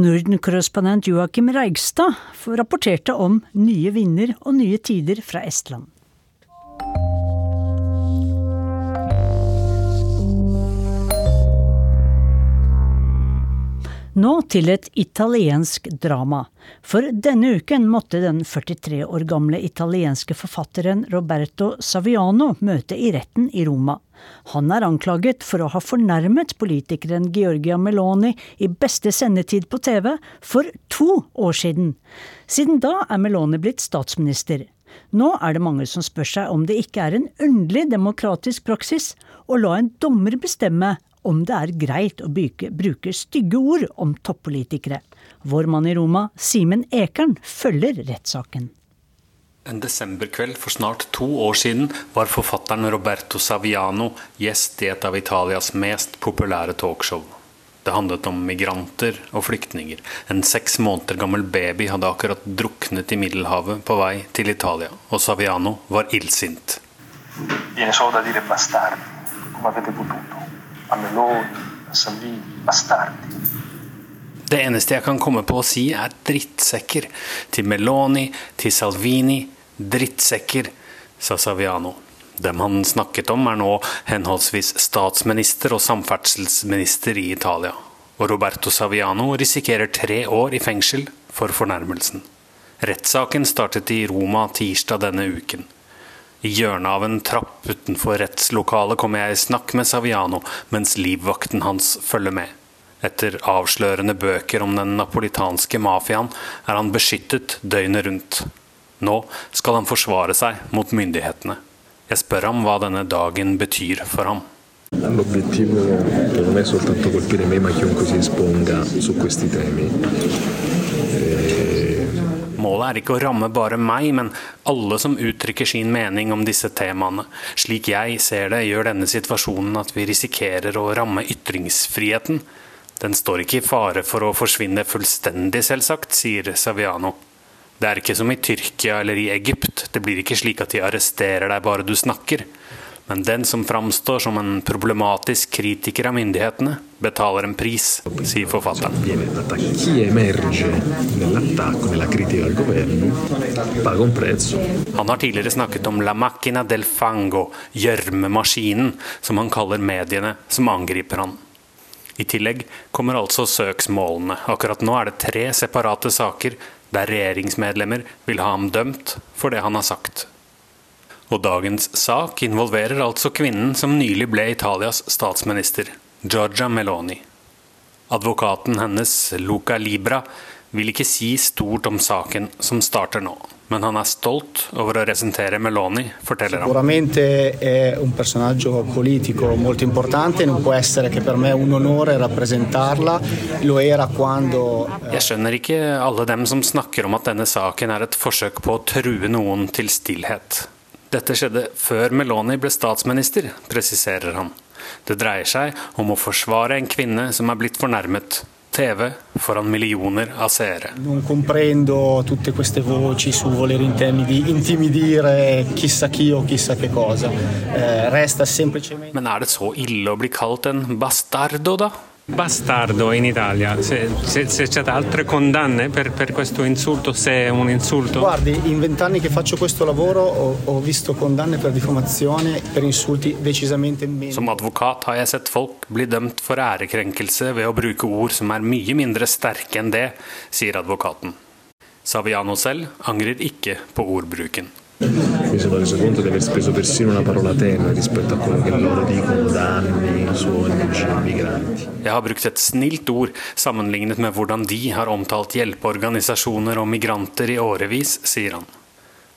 Norden-korrespondent Joakim Reigstad rapporterte om nye vinder og nye tider fra Estland. Nå til et italiensk drama. For denne uken måtte den 43 år gamle italienske forfatteren Roberto Saviano møte i retten i Roma. Han er anklaget for å ha fornærmet politikeren Georgia Meloni i beste sendetid på TV for to år siden. Siden da er Meloni blitt statsminister. Nå er det mange som spør seg om det ikke er en underlig demokratisk praksis å la en dommer bestemme om det er greit å bruke, bruke stygge ord om toppolitikere. Vår mann i Roma, Simen Ekern, følger rettssaken. En desemberkveld for snart to år siden var forfatteren Roberto Saviano gjest i et av Italias mest populære talkshow. Det handlet om migranter og flyktninger. En seks måneder gammel baby hadde akkurat druknet i Middelhavet på vei til Italia, og Saviano var illsint. Meloni, a Salvini, bastardi. Det eneste jeg kan komme på å si, er drittsekker. Til Meloni, til Salvini. Drittsekker, sa Saviano. Dem han snakket om, er nå henholdsvis statsminister og samferdselsminister i Italia. Og Roberto Saviano risikerer tre år i fengsel for fornærmelsen. Rettssaken startet i Roma tirsdag denne uken. I hjørnet av en trapp utenfor rettslokalet kommer jeg i snakk med Saviano, mens livvakten hans følger med. Etter avslørende bøker om den napolitanske mafiaen er han beskyttet døgnet rundt. Nå skal han forsvare seg mot myndighetene. Jeg spør ham hva denne dagen betyr for ham. L'obiettivo non è soltanto colpire me, ma chiunque si esponga su questi temi. Målet er ikke å ramme bare meg, men alle som uttrykker sin mening om disse temaene. Slik jeg ser det, gjør denne situasjonen at vi risikerer å ramme ytringsfriheten. Den står ikke i fare for å forsvinne fullstendig, selvsagt, sier Saviano. Det er ikke som i Tyrkia eller i Egypt. Det blir ikke slik at de arresterer deg bare du snakker. Men den som framstår som en problematisk kritiker av myndighetene, betaler en pris, sier forfatteren. Han har tidligere snakket om la macchina del fango, gjørmemaskinen, som han kaller mediene som angriper han. I tillegg kommer altså søksmålene. Akkurat nå er det tre separate saker der regjeringsmedlemmer vil ha ham dømt for det han har sagt. Og dagens sak involverer altså kvinnen som nylig ble Italias statsminister, Giorgia Meloni. Advokaten hennes, Luca Libra, vil ikke si stort om saken som starter nå. Men han er stolt over å representere Meloni, forteller han. Sicuramente è un personaggio politico molto importante, non può essere che per me un onore rappresentarla. Lo era quando Jeg skjønner ikke alle dem som snakker om at denne saken er et forsøk på å true noen til stillhet. Dette skjedde før Meloni ble statsminister, presiserer han. Det dreier seg om å forsvare en kvinne som er blitt fornærmet. TV foran millioner av seere. non comprendo tutte queste voci su voler di intimidire chissà chi o chissà che cosa. Eh, resta semplicemente Men er det så ille å bli kalt en bastardo, da? Bastardo in Italia, se, se, se c'è altre condanne per, per questo insulto, se è un insulto. Guardi, in vent'anni che faccio questo lavoro ho, ho visto condanne per diffamazione, per insulti decisamente meno. Som advokat har jeg sett folk bli dømt for ærekrenkelse ved å bruke ord som er mye mindre sterke enn det, sier advokaten. Saviano selv angrer ikke på ordbruken. Mi sono reso conto di aver speso persino una parola tenue rispetto a quello che loro dicono da anni su ONG migranti. Jeg har brukt et snilt ord sammenlignet med hvordan de har omtalt hjelpeorganisasjoner og migranter i årevis, sier han.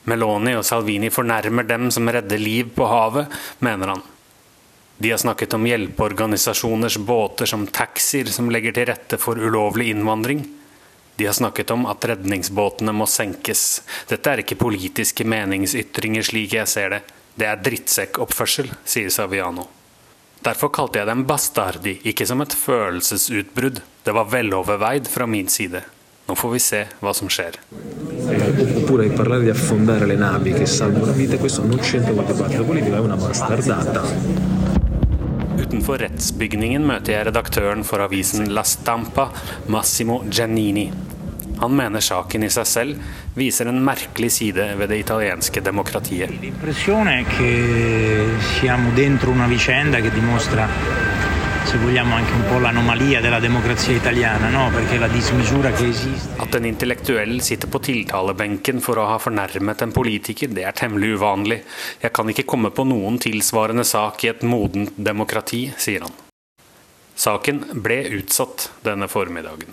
Meloni og Salvini fornærmer dem som redder liv på havet, mener han. De har snakket om hjelpeorganisasjoners båter som taxier som legger til rette for ulovlig innvandring. De har snakket om at redningsbåtene må senkes. Dette er ikke politiske meningsytringer slik jeg ser det. Det er drittsekkoppførsel, sier Saviano. Derfor kalte jeg dem bastardi, ikke som et følelsesutbrudd. Det var veloverveid fra min side. Nå får vi se hva som skjer. Oppure parlare di affondare le navi che salvano vite, questo non c'entra col dibattito politico, è una bastardata. Utenfor rettsbygningen møter jeg redaktøren for avisen La Stampa, Massimo Giannini. Han mener saken i seg selv viser en merkelig side ved det italienske demokratiet. L'impressione è che siamo dentro una vicenda che dimostra, se vogliamo, anche un po' l'anomalia della democrazia italiana, no? perché la dismisura che esiste. At en intellektuell sitter på tiltalebenken for å ha fornærmet en politiker, det er temmelig uvanlig. Jeg kan ikke komme på noen tilsvarende sak i et modent demokrati, sier han. Saken ble utsatt denne formiddagen.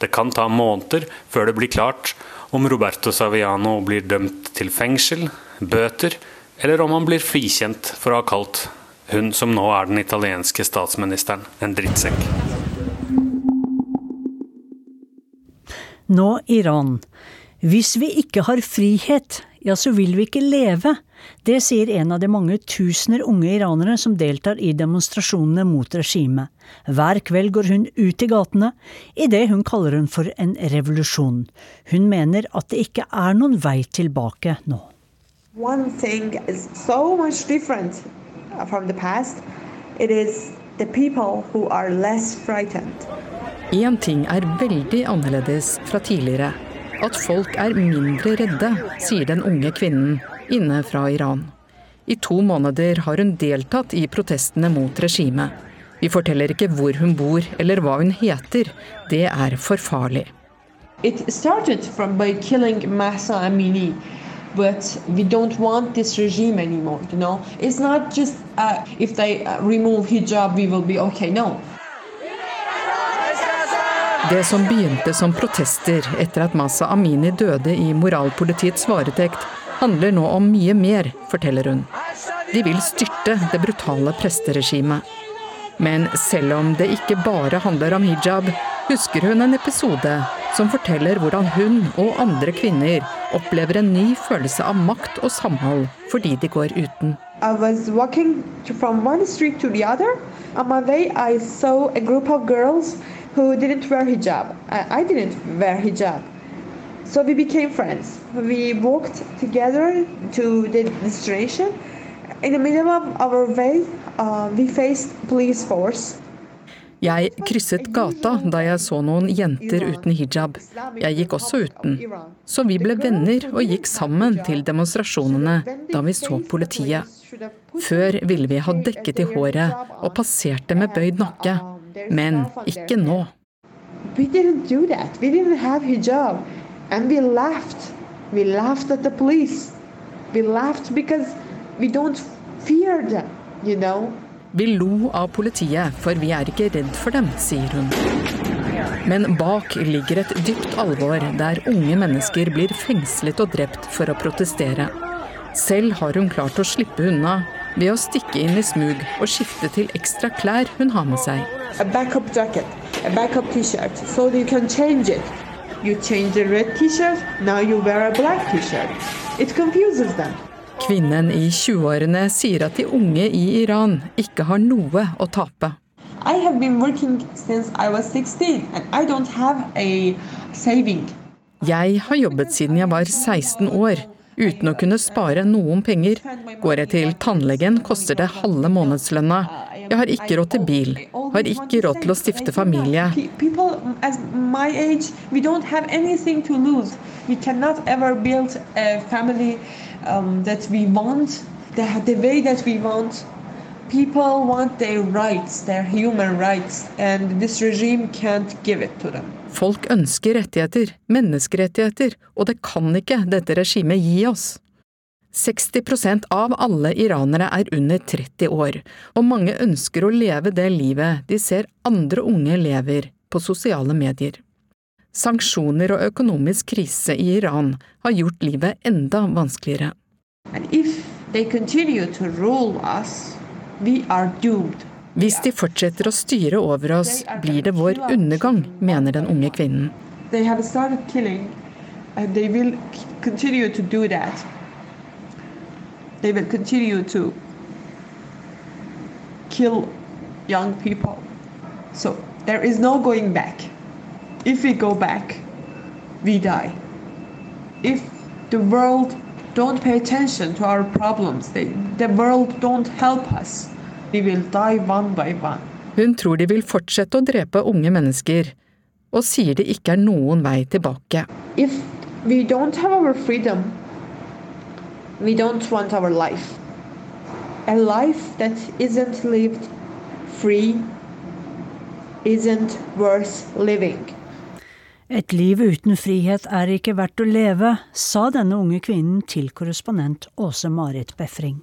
Det kan ta måneder før det blir klart om Roberto Saviano blir dømt til fengsel, bøter, eller om han blir frikjent for å ha kalt hun som nå er den italienske statsministeren, en drittsekk. Nå Iran. Hvis vi ikke har frihet, ja så vil vi ikke leve. Det sier en av de mange tusener unge iranere som deltar i demonstrasjonene mot regimet. Hver kveld går hun ut i gatene i det hun kaller hun for en revolusjon. Hun mener at det ikke er noen vei tilbake nå. One thing is so much different from the past. It is the people who are less frightened. Én ting er veldig annerledes fra tidligere. At folk er mindre redde, sier den unge kvinnen inne fra Iran. I to måneder har hun deltatt i protestene mot regimet. Vi forteller ikke hvor hun bor eller hva hun heter. Det er for farlig. It started from by killing Massa Amini, but we don't want this regime anymore. You know, it's not just uh, if they uh, remove hijab, we will be okay. No, Det som begynte som protester etter at Masa Amini døde i moralpolitiets varetekt, handler nå om mye mer, forteller hun. De vil styrte det brutale presteregimet. Men selv om det ikke bare handler om hijab, husker hun en episode som forteller hvordan hun og andre kvinner opplever en ny følelse av makt og samhold fordi de går uten. I was walking from one street to the other. On my way, I saw a group of girls who didn't hijab. I, I didn't wear hijab. So we became friends. We walked together to the destination. In the middle of our way, uh, we faced police force. Jeg krysset gata da jeg så noen jenter uten hijab. Jeg gikk også uten. Så vi ble venner og gikk sammen til demonstrasjonene da vi så politiet. Før ville vi ha dekket i håret og passerte med bøyd nakke. Men ikke nå. We didn't do that. We didn't have hijab. And we laughed. We laughed at the police. We laughed because we don't fear them, you know. Vi lo av politiet, for vi er ikke redd for dem, sier hun. Men bak ligger et dypt alvor der unge mennesker blir fengslet og drept for å protestere. Selv har hun klart å slippe unna ved å stikke inn i smug og skifte til ekstra klær hun har med seg. A backup jacket, a backup t-shirt, so you can change it. You change the red t-shirt, now you wear a black t-shirt. It confuses them. Kvinnen i 20-årene sier at de unge i Iran ikke har noe å tape. I have been working since I was 16 and I don't have a saving. Jeg har jobbet siden jeg var 16 år, uten å kunne spare noen penger. Går jeg til tannlegen, koster det halve månedslønna. Jeg har ikke råd til bil, har ikke råd til å stifte familie. People um, that we want, the, the way that we want. People want their rights, their human rights, and this regime can't give it to them. Folk ønsker rettigheter, menneskerettigheter, og det kan ikke dette regimet gi oss. 60% av alle iranere er under 30 år, og mange ønsker å leve det livet de ser andre unge lever på sosiale medier. Sanksjoner og økonomisk krise i Iran har gjort livet enda vanskeligere. Us, Hvis de fortsetter å styre over oss, blir det vår undergang, mener den unge kvinnen. Killing, kill young people. So there is no going back. If we go back, we die. If the world don't pay attention to our problems, they, the world don't help us, we will die one by one. Hun tror de vil fortsette å drepe unge mennesker, og sier det ikke er noen vei tilbake. If we don't have our freedom, we don't want our life. A life that isn't lived free isn't worth living. Et liv uten frihet er ikke verdt å leve, sa denne unge kvinnen til korrespondent Åse Marit Befring.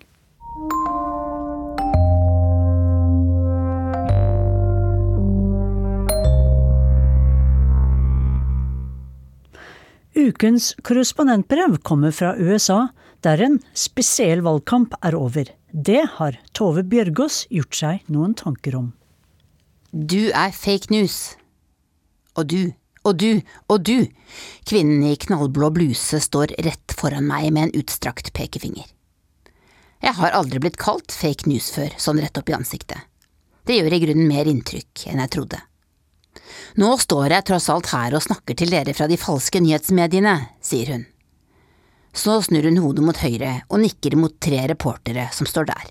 Ukens korrespondentbrev kommer fra USA, der en spesiell valgkamp er over. Det har Tove Bjørgaas gjort seg noen tanker om. Du er fake news. Og du, og du, og du. Kvinnen i knallblå bluse står rett foran meg med en utstrakt pekefinger. Jeg har aldri blitt kalt fake news før, sånn rett opp i ansiktet. Det gjør i grunnen mer inntrykk enn jeg trodde. Nå står jeg tross alt her og snakker til dere fra de falske nyhetsmediene, sier hun. Så snur hun hodet mot høyre og nikker mot tre reportere som står der.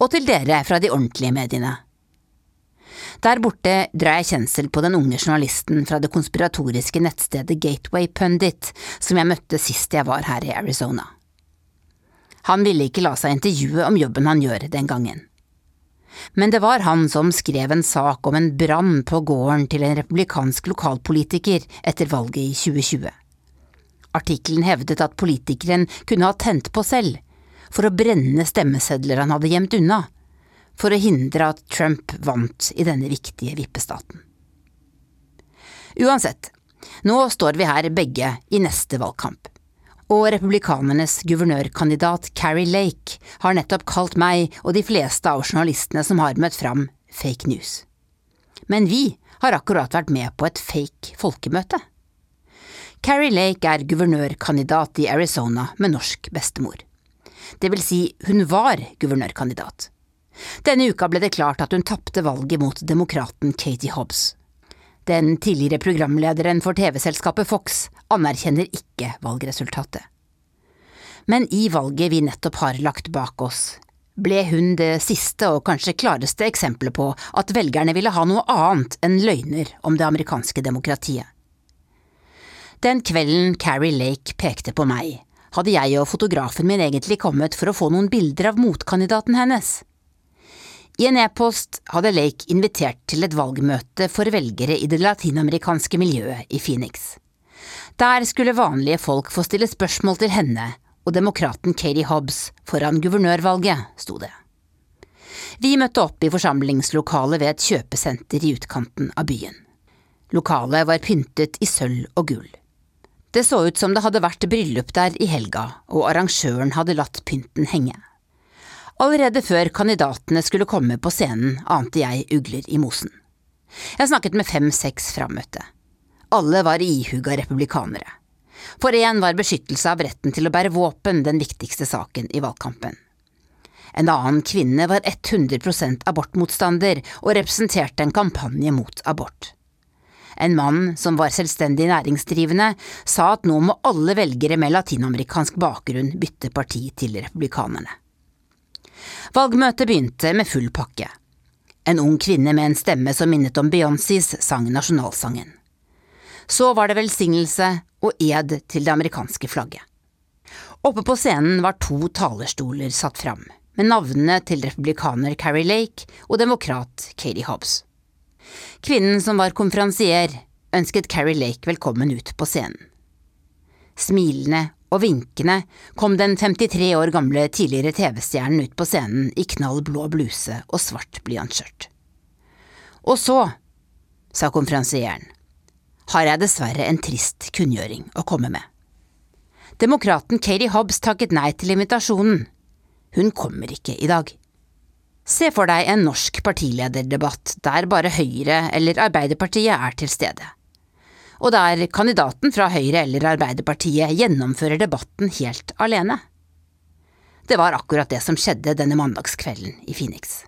Og til dere fra de ordentlige mediene. Der borte drar jeg kjensel på den unge journalisten fra det konspiratoriske nettstedet Gateway Pundit, som jeg møtte sist jeg var her i Arizona. Han ville ikke la seg intervjue om jobben han gjør den gangen. Men det var han som skrev en sak om en brann på gården til en republikansk lokalpolitiker etter valget i 2020. Artikkelen hevdet at politikeren kunne ha tent på selv, for å brenne stemmesedler han hadde gjemt unna, for å hindre at Trump vant i denne viktige vippestaten. Uansett, nå står vi her begge i neste valgkamp og republikanernes guvernørkandidat Carrie Lake har nettopp kalt meg og de fleste av journalistene som har møtt fram, fake news. Men vi har akkurat vært med på et fake folkemøte. Carrie Lake er guvernørkandidat i Arizona med norsk bestemor. Det vil si, hun var guvernørkandidat. Denne uka ble det klart at hun tapte valget mot demokraten Katie Hobbs. Den tidligere programlederen for TV-selskapet Fox anerkjenner ikke valgresultatet. Men i valget vi nettopp har lagt bak oss, ble hun det siste og kanskje klareste eksempelet på at velgerne ville ha noe annet enn løgner om det amerikanske demokratiet. Den kvelden Carrie Lake pekte på meg, hadde jeg og fotografen min egentlig kommet for å få noen bilder av motkandidaten hennes. I en e-post hadde Lake invitert til et valgmøte for velgere i det latinamerikanske miljøet i Phoenix. Der skulle vanlige folk få stille spørsmål til henne og demokraten Katie Hobbs foran guvernørvalget, sto det. Vi møtte opp i forsamlingslokalet ved et kjøpesenter i utkanten av byen. Lokalet var pyntet i sølv og gull. Det så ut som det hadde vært bryllup der i helga, og arrangøren hadde latt pynten henge. Allerede før kandidatene skulle komme på scenen, ante jeg ugler i mosen. Jeg snakket med fem–seks frammøtte. Alle var ihuga republikanere. For én var beskyttelse av retten til å bære våpen den viktigste saken i valgkampen. En annen kvinne var 100% abortmotstander og representerte en kampanje mot abort. En mann som var selvstendig næringsdrivende, sa at nå må alle velgere med latinamerikansk bakgrunn bytte parti til republikanerne. Valgmøtet begynte med full pakke. En ung kvinne med en stemme som minnet om Beyoncés, sang nasjonalsangen. Så var det velsignelse og ed til det amerikanske flagget. Oppe på scenen var to talerstoler satt fram, med navnene til republikaner Carrie Lake og demokrat Katie Hobbs. Kvinnen som var konferansier, ønsket Carrie Lake velkommen ut på scenen. Smilende og vinkende kom den 53 år gamle tidligere TV-stjernen ut på scenen i knall blå bluse og svart blyantskjørt. Og så, sa konferansieren, har jeg dessverre en trist kunngjøring å komme med. Demokraten Katie Hobbs takket nei til invitasjonen. Hun kommer ikke i dag. Se for deg en norsk partilederdebatt der bare Høyre eller Arbeiderpartiet er til stede og der kandidaten fra Høyre eller Arbeiderpartiet gjennomfører debatten helt alene. Det var akkurat det som skjedde denne mandagskvelden i Phoenix.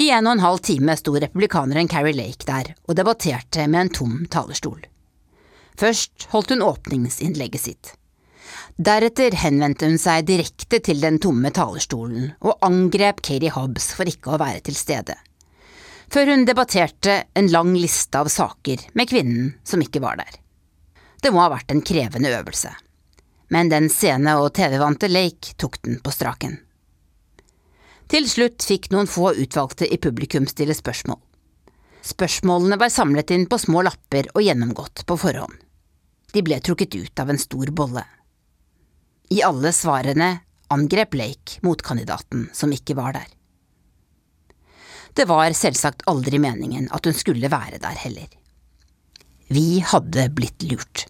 I en og en halv time sto republikaneren Carrie Lake der og debatterte med en tom talerstol. Først holdt hun åpningsinnlegget sitt. Deretter henvendte hun seg direkte til den tomme talerstolen og angrep Katie Hobbs for ikke å være til stede før hun debatterte en lang liste av saker med kvinnen som ikke var der. Det må ha vært en krevende øvelse, men den scene- og TV-vante Lake tok den på straken. Til slutt fikk noen få utvalgte i publikum stille spørsmål. Spørsmålene var samlet inn på små lapper og gjennomgått på forhånd. De ble trukket ut av en stor bolle. I alle svarene angrep Lake motkandidaten som ikke var der. Det var selvsagt aldri meningen at hun skulle være der heller. Vi hadde blitt lurt.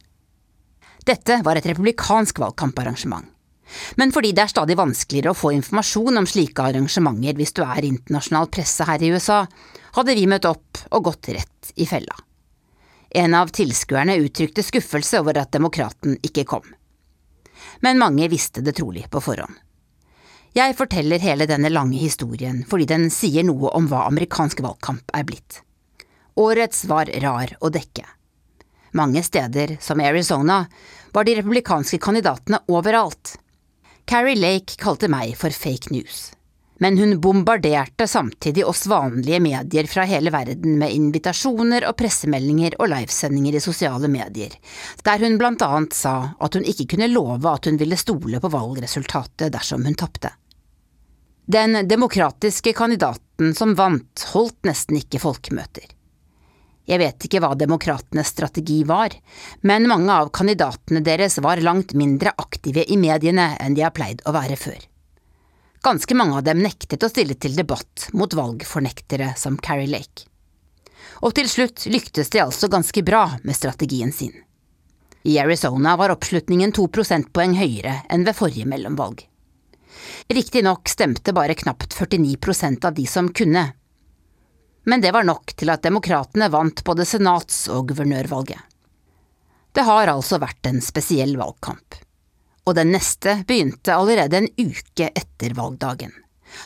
Dette var et republikansk valgkamparrangement. Men fordi det er stadig vanskeligere å få informasjon om slike arrangementer hvis du er internasjonal presse her i USA, hadde vi møtt opp og gått rett i fella. En av tilskuerne uttrykte skuffelse over at demokraten ikke kom. Men mange visste det trolig på forhånd. Jeg forteller hele denne lange historien fordi den sier noe om hva amerikansk valgkamp er blitt. Årets var rar å dekke. Mange steder, som Arizona, var de republikanske kandidatene overalt. Carrie Lake kalte meg for fake news. Men hun bombarderte samtidig oss vanlige medier fra hele verden med invitasjoner og pressemeldinger og livesendinger i sosiale medier, der hun blant annet sa at hun ikke kunne love at hun ville stole på valgresultatet dersom hun tapte. Den demokratiske kandidaten som vant, holdt nesten ikke folkemøter. Jeg vet ikke hva demokratenes strategi var, men mange av kandidatene deres var langt mindre aktive i mediene enn de har pleid å være før. Ganske mange av dem nektet å stille til debatt mot valgfornektere som Carrie Lake. Og til slutt lyktes de altså ganske bra med strategien sin. I Arizona var oppslutningen to prosentpoeng høyere enn ved forrige mellomvalg. Riktignok stemte bare knapt 49% av de som kunne. Men det var nok til at demokratene vant både senats- og guvernørvalget. Det har altså vært en spesiell valgkamp. Og den neste begynte allerede en uke etter valgdagen,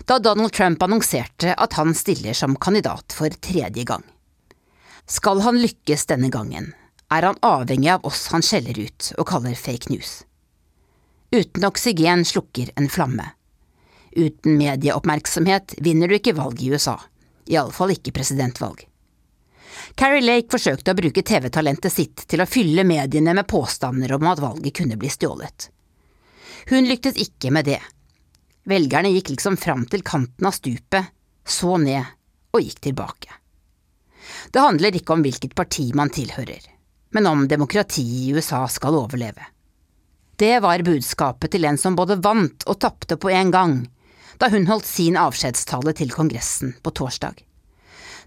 da Donald Trump annonserte at han stiller som kandidat for tredje gang. Skal han lykkes denne gangen, er han avhengig av oss han skjeller ut og kaller fake news. Uten oksygen slukker en flamme. Uten medieoppmerksomhet vinner du ikke valg i USA, iallfall ikke presidentvalg. Carrie Lake forsøkte å bruke TV-talentet sitt til å fylle mediene med påstander om at valget kunne bli stjålet. Hun lyktes ikke med det. Velgerne gikk liksom fram til kanten av stupet, så ned og gikk tilbake. Det handler ikke om hvilket parti man tilhører, men om demokratiet i USA skal overleve. Det var budskapet til en som både vant og tapte på en gang, da hun holdt sin avskjedstale til Kongressen på torsdag.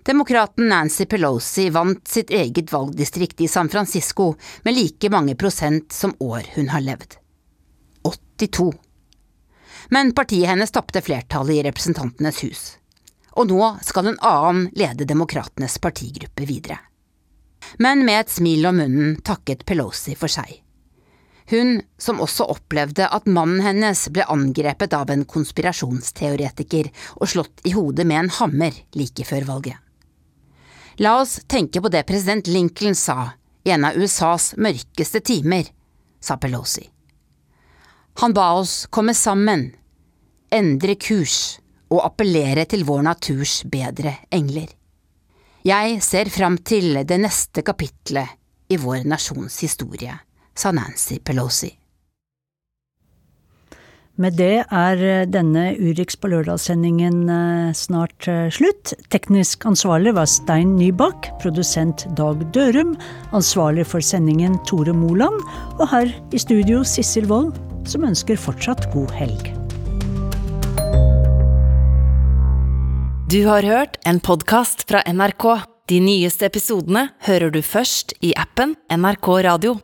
Demokraten Nancy Pelosi vant sitt eget valgdistrikt i San Francisco med like mange prosent som år hun har levd. 82. Men partiet hennes tapte flertallet i Representantenes hus. Og nå skal en annen lede Demokratenes partigruppe videre. Men med et smil om munnen takket Pelosi for seg. Hun som også opplevde at mannen hennes ble angrepet av en konspirasjonsteoretiker og slått i hodet med en hammer like før valget. La oss tenke på det president Lincoln sa i en av USAs mørkeste timer, sa Pelosi. Han ba oss komme sammen, endre kurs og appellere til vår naturs bedre engler. Jeg ser fram til det neste kapitlet i vår nasjons historie, sa Nancy Pelosi. Med det er denne Urix på lørdag-sendingen snart slutt. Teknisk ansvarlig var Stein Nybakk, produsent Dag Dørum, ansvarlig for sendingen Tore Moland, og her i studio Sissel Wold, som ønsker fortsatt god helg. Du har hørt en podkast fra NRK. De nyeste episodene hører du først i appen NRK Radio.